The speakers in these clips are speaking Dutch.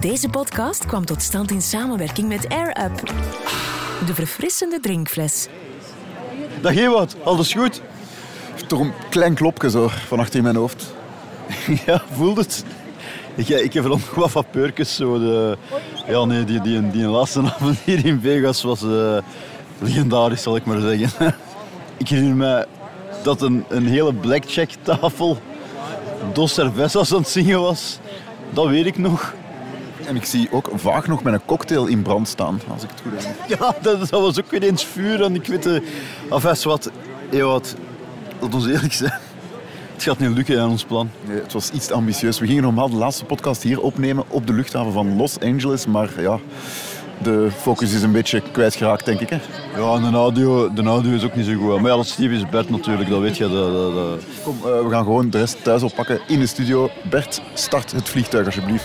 Deze podcast kwam tot stand in samenwerking met Air Up. De verfrissende drinkfles. Dag Ewout, alles goed? Toch een klein klopje zo van achter in mijn hoofd. ja, voelt het? Ik, heb nog wat vapeurtjes. Zo de, ja, nee, die, die, die laatste avond hier in Vegas was uh, legendarisch, zal ik maar zeggen. ik herinner me dat een, een hele blackjack tafel Dos Cervezas aan het zingen was. Dat weet ik nog. En ik zie ook vaag nog met een cocktail in brand staan, als ik het goed heb. Ja, dat, dat was ook weer eens vuur. En ik weet... Uh, enfin, wat, Ewout, dat ons eerlijk zijn. Het gaat niet lukken aan ons plan. Nee, het was iets ambitieus. We gingen normaal de laatste podcast hier opnemen op de luchthaven van Los Angeles. Maar ja, de focus is een beetje kwijtgeraakt, denk ik. Hè? Ja, de audio, de audio is ook niet zo goed. Maar ja, dat Steve is Bert natuurlijk, dat weet je. Dat, dat, dat... Kom, uh, we gaan gewoon de rest thuis oppakken in de studio. Bert, start het vliegtuig alsjeblieft.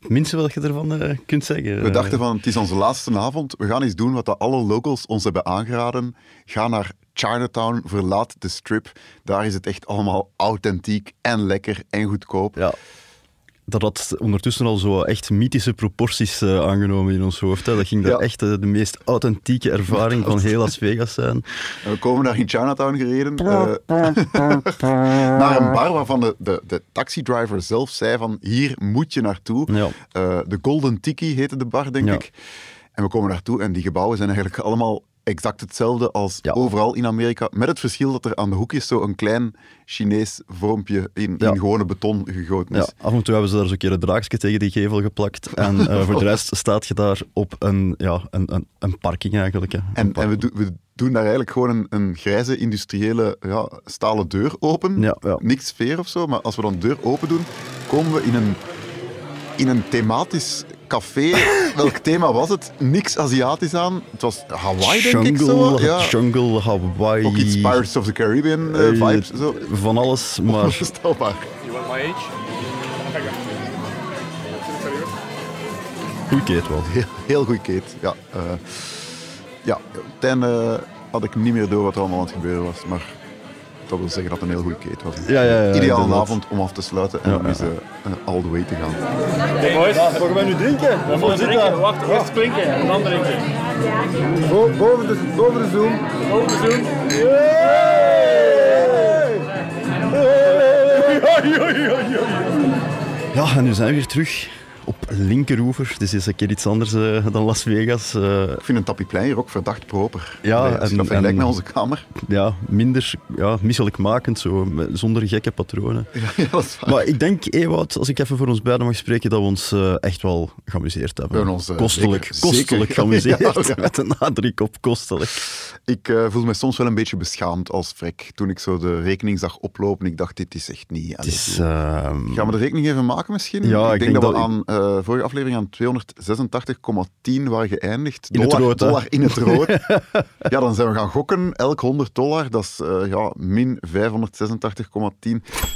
het minste wat je ervan uh, kunt zeggen. We dachten van, het is onze laatste avond. We gaan eens doen wat alle locals ons hebben aangeraden. Ga naar Chinatown, verlaat de strip. Daar is het echt allemaal authentiek en lekker en goedkoop. Ja dat had ondertussen al zo echt mythische proporties uh, aangenomen in ons hoofd. Hè. Dat ging daar echt uh, de meest authentieke ervaring van heel Las Vegas zijn. En we komen daar in Chinatown gereden. Uh, naar een bar waarvan de, de, de taxidriver zelf zei van hier moet je naartoe. Ja. de Golden Tiki heette de bar, denk Ja. ik. En we komen naartoe en die gebouwen zijn eigenlijk allemaal exact hetzelfde als Ja. overal in Amerika. Met het verschil dat er aan de hoekjes zo een klein Chinees vormpje in, Ja. in gewone beton gegoten is. Ja, af en toe hebben ze daar zo'n keer een draakje tegen die gevel geplakt. En eh, voor de rest staat je daar op een, ja, een, een, een parking eigenlijk. Hè. Een En, en we, doen- we doen daar eigenlijk gewoon een, een grijze industriële ja, stalen deur open. Ja, ja. Niks sfeer of zo, maar als we dan de deur open doen, komen we in een, in een thematisch café. Welk thema was het? Niks Aziatisch aan. Het was Hawaii, denk ik zo. Jungle, Ja. jungle, Hawaii. Ook iets Pirates of the Caribbean eh, eh, vibes. Zo. Van alles, maar Onvoorstelbaar. You want my age? goed keet wel. Heel, heel goed keet. Ja, eh, ja, einde had ik niet meer door wat er allemaal aan het gebeuren was. Maar dat wil zeggen dat het een heel goede keet was. Ja, ja, ja, Ideale inderdaad. avond om af te sluiten en Ja, om eens eh, eh, all the way te gaan. Hey boys, Mogen wij nu drinken? we moeten drinken. Wacht, eerst klinken en dan drinken. boven, de, boven de zoom. Open de zoom. Ja, en nu zijn we weer terug op linkeroever. Dus is een keer iets anders eh, dan Las Vegas. Eh, Ik vind een tapiplein hier ook verdacht proper. Ja, Allee, en- dat vergelijkt met onze kamer. ja, minder ja, misselijkmakend, zo, met- zonder gekke patronen. Ja. Maar ik denk, Ewout, als ik even voor ons beiden mag spreken, dat we ons eh, echt wel geamuseerd hebben. We ons, kostelijk, zeker- kostelijk zeker- geamuseerd. Ja. Met een nadruk op kostelijk. Ik voel me soms wel een beetje beschaamd als vrek toen ik zo de rekening zag oplopen. Ik dacht, dit is echt niet... Allee, is... ehm, Gaan we de rekening even maken misschien? Ja, ik ik denk denk dat we aan eh vorige aflevering aan 286,10 waren geëindigd. In het dollar, rood, hè? dollar in het rood. ja, dan zijn we gaan gokken. Elk 100 dollar, dat is eh, ja, min 586,10.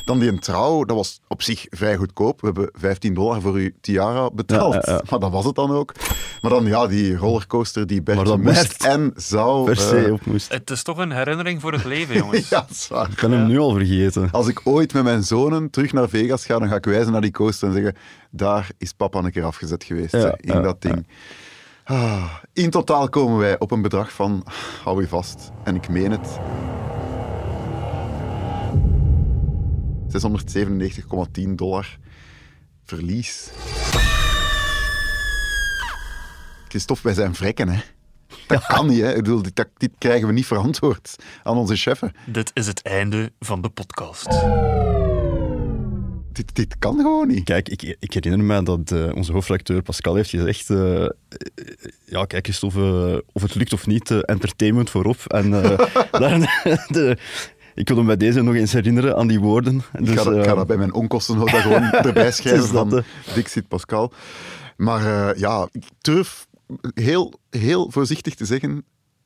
Dan die een trouw, dat was op zich vrij goedkoop. We hebben 15 dollar voor uw tiara betaald. Ja, ja, ja. Maar dat was het dan ook. Maar dan ja, die rollercoaster die Bert moest Bert en zou... per se eh, op moest. Het is toch een herinnering voor het leven, jongens. ja, dat is waar. Ik ben hem nu al vergeten. Als ik ooit met mijn zonen terug naar Vegas ga, dan ga ik wijzen naar die coaster en zeggen: daar is papa een keer afgezet geweest Ja, in ja, dat ding. Ah, in totaal komen wij op een bedrag van, hou je vast, en ik meen het, 697,10 dollar verlies. Christophe, wij zijn vrekken, hè. Dat kan niet, hè. Ik bedoel, dit krijgen we niet verantwoord aan onze cheffen. Dit is het einde van de podcast. Dit, dit kan gewoon niet. Kijk, ik, ik herinner me dat eh, onze hoofdredacteur Pascal heeft gezegd... eh, eh, ja, kijk eens of, of het lukt of niet, entertainment voorop. En eh, daar, de, ik wil hem bij deze nog eens herinneren aan die woorden. Ik Dus, ga, dat- ik ga eh, dat bij mijn onkostenhoofd gewoon erbij schrijven van Dixit Pascal. Maar eh, ja, ik durf heel, heel voorzichtig te zeggen,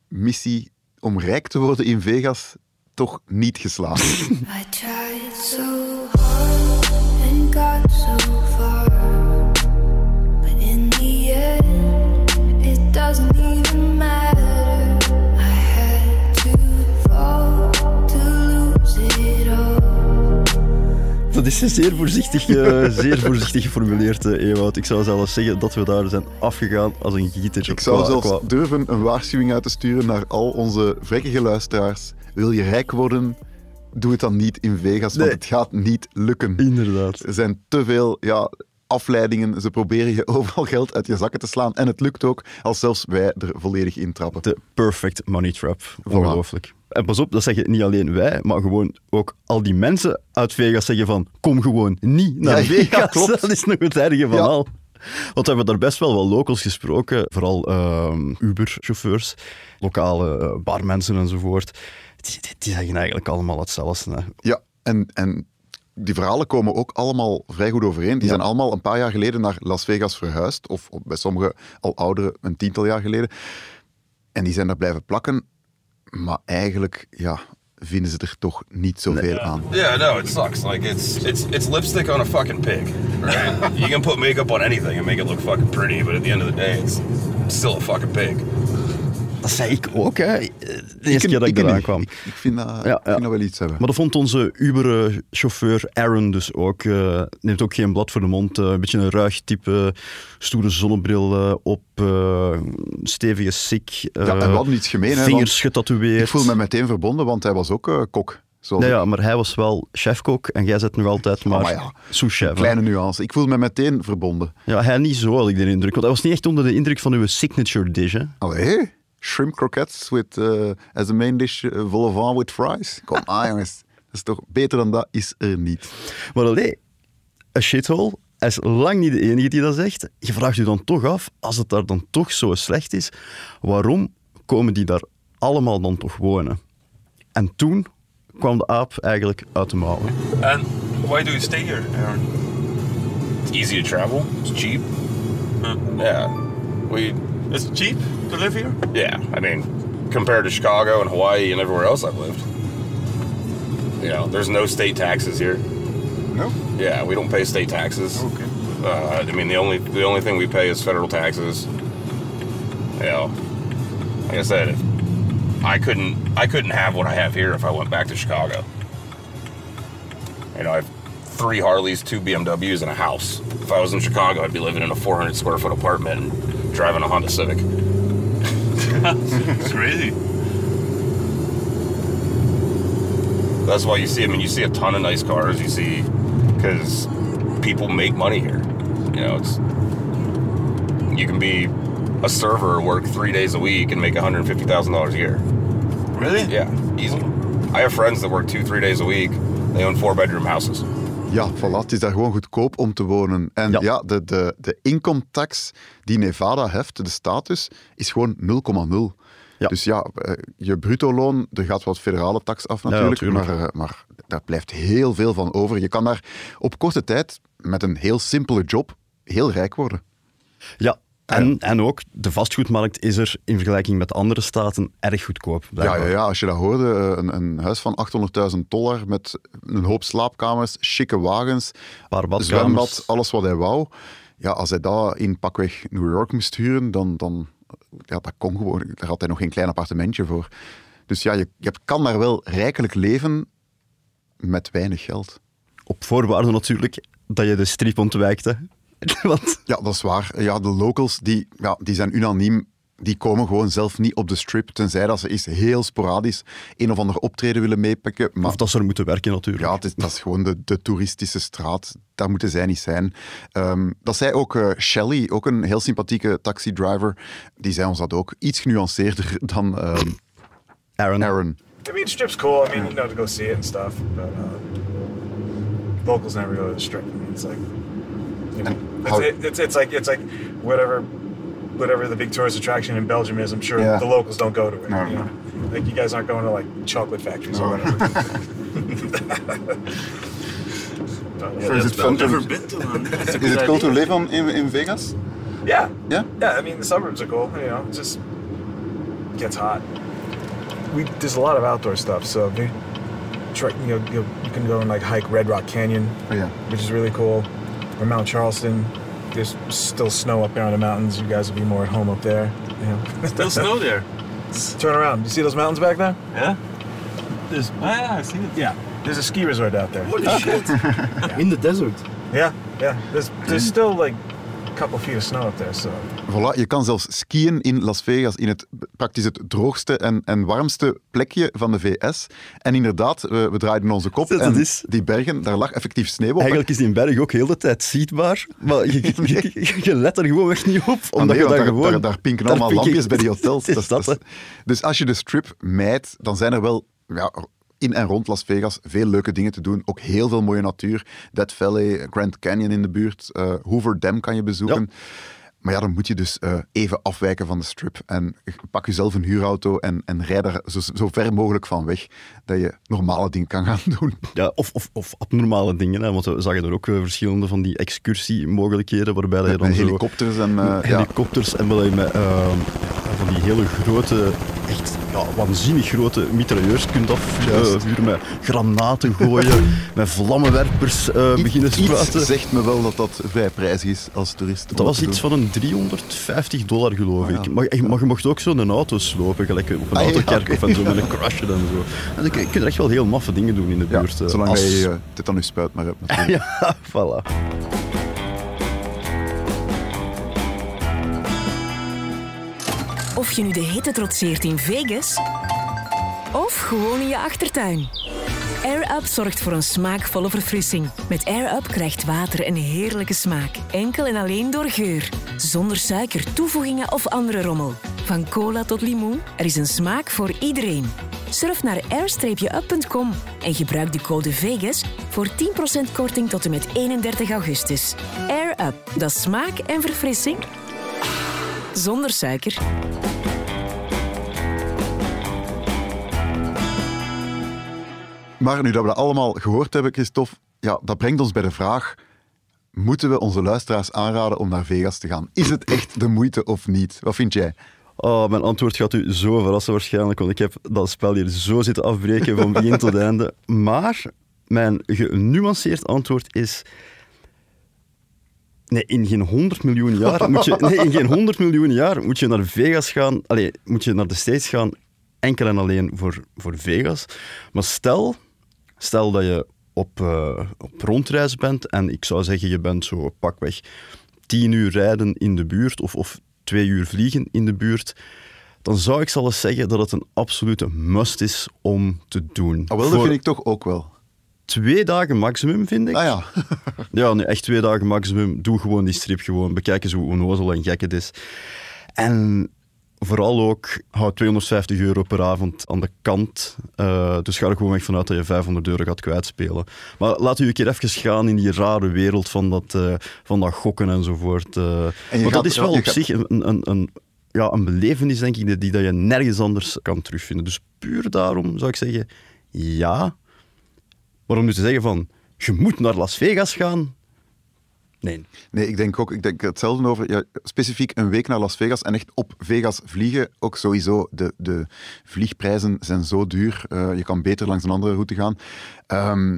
missie om rijk te worden in Vegas toch niet geslaagd. I tried so zeer voorzichtig, eh, zeer voorzichtig geformuleerd, Ewout. Ik zou zelfs zeggen dat we daar zijn afgegaan als een gieter. Ik zou Qua- zelfs qua- durven een waarschuwing uit te sturen naar al onze vrekkige luisteraars. Wil je rijk worden, doe het dan niet in Vegas, want het gaat niet lukken. Inderdaad. Er zijn te veel ja, afleidingen. Ze proberen je overal geld uit je zakken te slaan. En het lukt ook, als zelfs wij er volledig in trappen. De perfect money trap. Ongelooflijk. En pas op, dat zeggen niet alleen wij, maar gewoon ook al die mensen uit Vegas zeggen van kom gewoon niet naar Ja, ja, Vegas. klopt. Dat is nog het erge van Ja. al. Want we hebben daar best wel wel locals gesproken, vooral ehm, Uber-chauffeurs, lokale eh, barmensen enzovoort. Die, die, die zeggen eigenlijk allemaal hetzelfde. Hè. Ja, en, en die verhalen komen ook allemaal vrij goed overeen. Die Ja. zijn allemaal een paar jaar geleden naar Las Vegas verhuisd. Of bij sommigen al ouderen een tiental jaar geleden. En die zijn daar blijven plakken. Maar eigenlijk, ja, vinden ze er toch niet zoveel aan. Yeah, no, it sucks. Like it's it's it's lipstick on a fucking pig, right? you can put makeup on anything and make it look fucking pretty, but at the end of the day, it's still a fucking pig. Dat zei ik ook, hè. De eerste keer dat ik niet. eraan kwam. Ik, ik vind, dat, ik ja. vind dat wel iets hebben. Maar dat vond onze Uber-chauffeur Aaron dus ook. eh, neemt ook geen blad voor de mond. eh, een beetje een ruig type, stoere zonnebril eh, op, eh, stevige sik. eh, Ja, en we hadden iets gemeen, Vingers getatoeëerd. Ik voel me meteen verbonden, want hij was ook eh, kok. Zoals Ja, ik. maar hij was wel chefkok en jij zit nog altijd maar, maar ja, sous-chef. Kleine nuance. Ik voel me meteen verbonden. Ja, hij niet zo, had ik de indruk. Want hij was niet echt onder de indruk van uw signature dish. Hè. Allee, shrimp croquettes with, eh, as a main dish, uh, vol au vent with fries. Kom aan, jongens. Dat is toch beter dan dat is er niet. Maar allee, een shithole, hij is lang niet de enige die dat zegt. Je vraagt je dan toch af, als het daar dan toch zo slecht is, waarom komen die daar allemaal dan toch wonen? En toen kwam de aap eigenlijk uit de mouwen. And why do you stay here, Aaron? It's easy to travel. It's cheap. Yeah, we Is it cheap to live here? yeah. I mean, compared to Chicago and Hawaii and everywhere else I've lived, you know, there's no state taxes here. No? Yeah, we don't pay state taxes. Okay. Uh, I mean, the only the only thing we pay is federal taxes. You know, like I said, if I couldn't I couldn't have what I have here if I went back to Chicago. You know, I have three Harleys, two BMWs, and a house. If I was in Chicago, I'd be living in a 400 square foot apartment and driving a Honda Civic. It's crazy. That's why you see. I mean, you see a ton of nice cars. You see, because people make money here. You know, it's you can be a server, work three days a week, and make one hundred fifty thousand dollars a year. Really? Yeah, easy. I have friends that work two, three days a week. They own four bedroom houses. Ja, voilà, het is daar gewoon goedkoop om te wonen. En ja, Ja. de, de, de inkomtax die Nevada heft, de status, is gewoon 0,0. Ja. Dus ja, eh, je bruto loon, er gaat wat federale tax af natuurlijk, tuurlijk. maar, eh, maar daar blijft heel veel van over. Je kan daar op korte tijd met een heel simpele job heel rijk worden. Ja, en, en ook de vastgoedmarkt is er in vergelijking met andere staten erg goedkoop. Ja, blijkbaar. ja, ja, als je dat hoorde, eh, een, een huis van 800.000 dollar met een hoop slaapkamers, chique wagens, zwembad, alles wat hij wou. Ja, als hij dat in pakweg New York moest huren, dan, dan ja, dat kon gewoon. Daar had hij nog geen klein appartementje voor. Dus ja, je, je kan daar wel rijkelijk leven met weinig geld. Op voorwaarde natuurlijk dat je de strip ontwijkt. Hè. Want Ja, dat is waar. Ja, de locals die, ja, die zijn unaniem. Die komen gewoon zelf niet op de strip, tenzij dat ze eens heel sporadisch een of ander optreden willen meepikken. Maar Of dat ze er moeten werken natuurlijk. Ja, is, dat is gewoon de, de toeristische straat. Daar moeten zij niet zijn. Ehm, dat zei ook eh, Shelley, ook een heel sympathieke taxidriver. Die zei ons dat ook iets genuanceerder dan ehm, Aaron. Aaron. I mean, strip's cool. I mean, you know, to go see it and stuff. But uh, locals never go to the strip. I mean, it's like, you know, it's, it, it's, it's like it's like whatever whatever the big tourist attraction in Belgium is. I'm sure Yeah. the locals don't go to it. No, you no. know? Like you guys aren't going to like chocolate factories or whatever. But, yeah, Is it fun to, Never been to one. Is it good cool to live on, in, in Vegas? yeah, Yeah? yeah. I mean, the suburbs are cool. You know, it just gets hot. we there's a lot of outdoor stuff. So we try, you know you, you can go and like hike Red Rock Canyon, Oh, ja. which is really cool. Or Mount Charleston. There's still snow up there on the mountains. You guys will be more at home up there. You know. Still snow there. Turn around. You see those mountains back there? Yeah? There's, ah, yeah, I've seen it. Yeah. There's a ski resort out there. Holy shit. In the desert. Yeah, yeah. There's there's still like a couple feet of snow up there. So Voilà, je kan zelfs skiën in Las Vegas, in het praktisch het droogste en, en warmste plekje van de VS. En inderdaad, we, we draaiden onze kop Dat en is- die bergen, daar lag effectief sneeuw op. Eigenlijk is die berg ook heel de tijd zichtbaar, maar je, je, je- je let er gewoon echt niet op, Ah, omdat nee, je daar daar, gewoon... daar, daar pinken daar allemaal lampjes bij die hotels. Het is Dat is- dat, dat is- dus als je de strip mijt, dan zijn er wel ja, in en rond Las Vegas veel leuke dingen te doen. Ook heel veel mooie natuur. Death Valley, Grand Canyon in de buurt, eh, Hoover Dam kan je bezoeken. Maar ja, dan moet je dus eh, even afwijken van de strip. En pak jezelf een huurauto en, en rijd er zo, zo ver mogelijk van weg dat je normale dingen kan gaan doen. Ja, of, of, of abnormale dingen, hè, want we zagen er ook eh, verschillende van die excursiemogelijkheden, waarbij dat je dan met zo... helikopters en... eh, ja. helikopters en waar je met van die hele grote, echt ja, waanzinnig grote mitrailleurs kunt afvuren, met granaten gooien, met vlammenwerpers eh, beginnen Iets spuiten. zegt me wel dat dat vrij prijzig is als toerist. Dat was iets van een 350 dollar, geloof Ah, ja. ik. Maar, je- maar je mocht ook zo'n auto slopen, gelijk op een Ah, ja, autokerk of zo, met een crashen en zo. En dan kun je er echt wel heel maffe dingen doen in de buurt. eh, zolang als- je uh, tetanus spuit maar hebt natuurlijk. Ja, voilà. Of je nu de hitte trotseert in Vegas of gewoon in je achtertuin. Air Up zorgt voor een smaakvolle verfrissing. Met Air Up krijgt water een heerlijke smaak. Enkel en alleen door geur. Zonder suiker, toevoegingen of andere rommel. Van cola tot limoen, er is een smaak voor iedereen. Surf naar air-up.com en gebruik de code VEGAS voor 10% korting tot en met 31 augustus. Air Up, dat smaak en verfrissing zonder suiker. Nu dat we dat allemaal gehoord hebben, Christophe, ja, dat brengt ons bij de vraag: moeten we onze luisteraars aanraden om naar Vegas te gaan? Is het echt de moeite of niet? Wat vind jij? Oh, mijn antwoord gaat u zo verrassen waarschijnlijk, want ik heb dat spel hier zo zitten afbreken van begin tot einde. Maar mijn genuanceerd antwoord is... Nee, in geen 100 miljoen jaar moet je, nee, in geen 100 miljoen jaar moet je naar Vegas gaan. Allee, moet je naar de States gaan, enkel en alleen voor, voor Vegas. Maar stel, stel dat je op, eh, op rondreis bent en ik zou zeggen, je bent zo pakweg 10 uur rijden in de buurt of, of twee uur vliegen in de buurt, dan zou ik zelfs zeggen dat het een absolute must is om te doen. Ah, wel, dat vind ik toch ook wel. twee dagen maximum, vind ik. Ah ja, Ja, nu echt twee dagen maximum. Doe gewoon die strip gewoon. Bekijk eens hoe onnozel en gek het is. En vooral ook, hou 250 euro per avond aan de kant. Eh, dus ga er gewoon weg vanuit dat je 500 euro gaat kwijtspelen. Maar laat u een keer even gaan in die rare wereld van dat, eh, van dat gokken enzovoort. eh. je Want gaat- dat is wel op gaat- zich een, een, een, ja, een belevenis, denk ik, die, die dat je nergens anders kan terugvinden. Dus puur daarom zou ik zeggen, ja. Waarom nu te zeggen van, je moet naar Las Vegas gaan? Nee. nee, ik denk ook ik denk hetzelfde over. Ja, specifiek een week naar Las Vegas en echt op Vegas vliegen. Ook sowieso, de, de vliegprijzen zijn zo duur. Eh, je kan beter langs een andere route gaan. Ehm,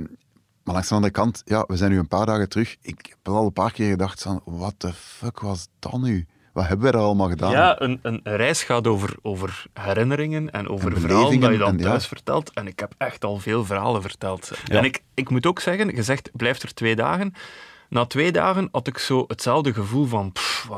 maar langs de andere kant, ja, we zijn nu een paar dagen terug. Ik heb al een paar keer gedacht van, what the fuck was dat nu? Wat hebben wij daar allemaal gedaan? Ja, een, een reis gaat over, over herinneringen en over En verhalen dat je dan en ja. thuis vertelt. En ik heb echt al veel verhalen verteld. Ja. En ik, ik moet ook zeggen, je zegt, blijf er twee dagen. Na twee dagen had ik zo hetzelfde gevoel van, pff,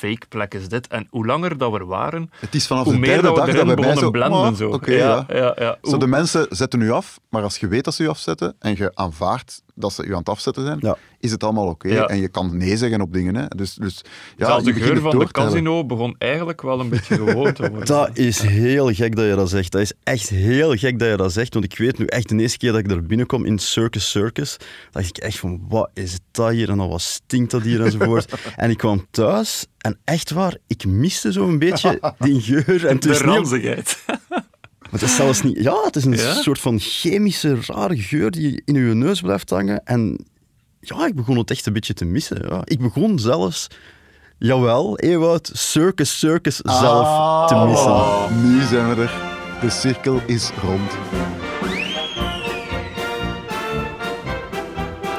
fake plek is dit. En hoe langer dat we er waren, Het is vanaf hoe de meer derde dat we dag erin dat bij mij begonnen zo... blenden. oh, zo. Oké, ja. ja, ja. Zo, de mensen zetten u af, maar als je weet dat ze u afzetten en je aanvaardt dat ze u aan het afzetten zijn, Ja. is het allemaal oké. Ja. En je kan nee zeggen op dingen. Hè. Dus, dus ja, Zelfs de geur van de casino begon eigenlijk wel een beetje gewoon te worden. Dat is heel gek dat je dat zegt. Dat is echt heel gek dat je dat zegt. Want ik weet nu echt de eerste keer dat ik daar binnenkom in Circus Circus, dacht ik echt van, wat is dat hier? En dan wat stinkt dat hier enzovoort. en ik kwam thuis en echt waar, ik miste zo'n beetje die geur. En de niet- ranzigheid. Het is zelfs niet... Ja, het is een Ja? soort van chemische, rare geur die in je neus blijft hangen. En ja, ik begon het echt een beetje te missen. Ja. Ik begon zelfs, jawel, Ewout, Circus Circus zelf te missen. Ah, nu zijn we er. De cirkel is rond.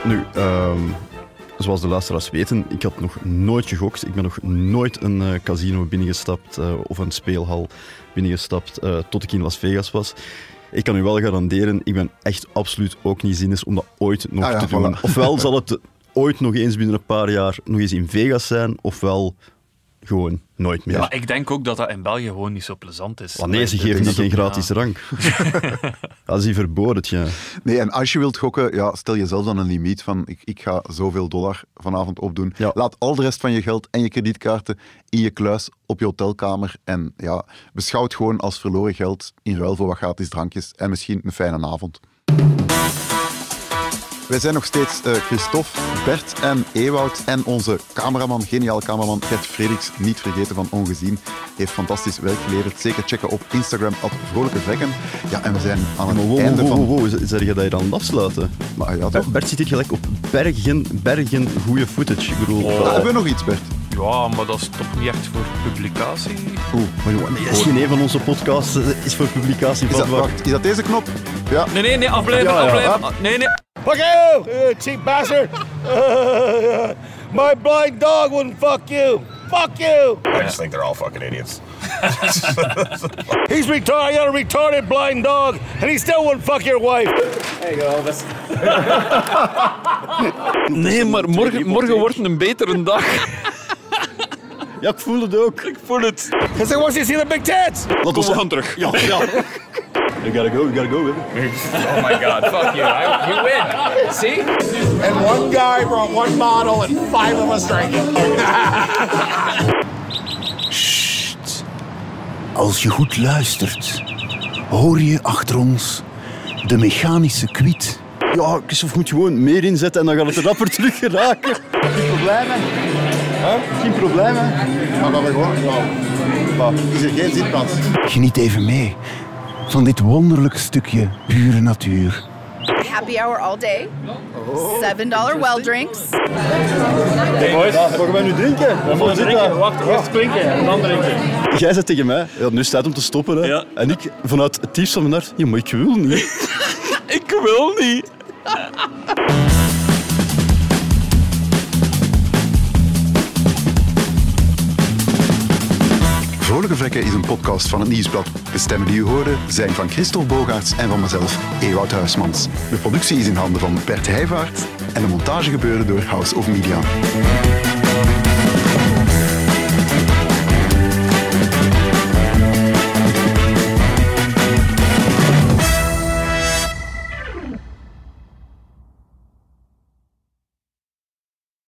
Nu, ehm, zoals de luisteraars weten, ik had nog nooit gegokt. Ik ben nog nooit een eh, casino binnengestapt eh, of een speelhal binnengestapt eh, tot ik in Las Vegas was. Ik kan u wel garanderen, ik ben echt absoluut ook niet zinnig om dat ooit nog Ah ja, te doen. voilà. Ofwel zal het ooit nog eens binnen een paar jaar nog eens in Vegas zijn, ofwel gewoon nooit meer. Maar ik denk ook dat dat in België gewoon niet zo plezant is. Wanneer ze Ik geven dat geen gratis ja. drank. Dat is die verboden, ja. Nee, en als je wilt gokken, ja, stel jezelf dan een limiet van ik, ik ga zoveel dollar vanavond opdoen. Ja. Laat al de rest van je geld en je kredietkaarten in je kluis op je hotelkamer en ja, beschouw het gewoon als verloren geld in ruil voor wat gratis drankjes en misschien een fijne avond. Wij zijn nog steeds eh, Christophe, Bert en Ewout en onze cameraman, geniale cameraman Gert Frederiks, niet vergeten van Ongezien. Heeft fantastisch werk geleverd. Zeker checken op Instagram, op Vrolijke Vekken. Ja, en we zijn aan het Wow, wow, einde wow, van... wow. Zeg je dat je dan aan het afsluiten? Maar ja, toch? Bert zit hier gelijk op bergen, bergen goede footage. Ik bedoel, Oh. Ah, hebben we nog iets, Bert? Ja, maar dat is toch niet echt voor publicatie? Oeh, maar jongen, nee, is geen een van onze podcasts. Dat is voor publicatie Is dat, wacht, is dat deze knop? Ja. Nee, nee, nee, afblijven, Ja, ja. afblijven. Nee, nee. Fuck you, you cheap bastard! my blind dog wouldn't fuck you. Fuck you. I just think they're all fucking idiots. He's retarded. You got a retarded blind dog, and he still wouldn't fuck your wife. Nee, maar morgen, morgen wordt een betere dag. Ja, ik voel het ook. Ik voel het. Want you to see the big tits. Laat ons We gaan terug. Ja, ja. You gotta go, you gotta go, baby. Oh my god, fuck you. I, you win. See? And one guy brought one bottle, and five of us drank it. Als je goed luistert, hoor je achter ons de mechanische kwiet. Ja, Christophe moet gewoon meer inzetten en dan gaat het er rapper terug geraken. Geen problemen. Geen problemen. Maar gaan we gewoon... Ja. Is er geen zitplaats? Geniet even mee van dit wonderlijke stukje pure natuur. Happy hour all day. Seven dollar well drinks. Mogen wij nu drinken? We mogen drinken. Wacht, eerst klinken en dan drinken. Jij zegt tegen mij, ja, nu is het tijd om te stoppen. Hè. Ja. En ik, vanuit het diepst van mijn hart, ja, maar ik wil niet. Ik wil niet. Vrolijke Vlekken is een podcast van het Nieuwsblad. De stemmen die u hoorde zijn van Christophe Bogaerts en van mezelf, Ewout Huismans. De productie is in handen van Bert Heijvaart en de montage gebeurde door House of Media.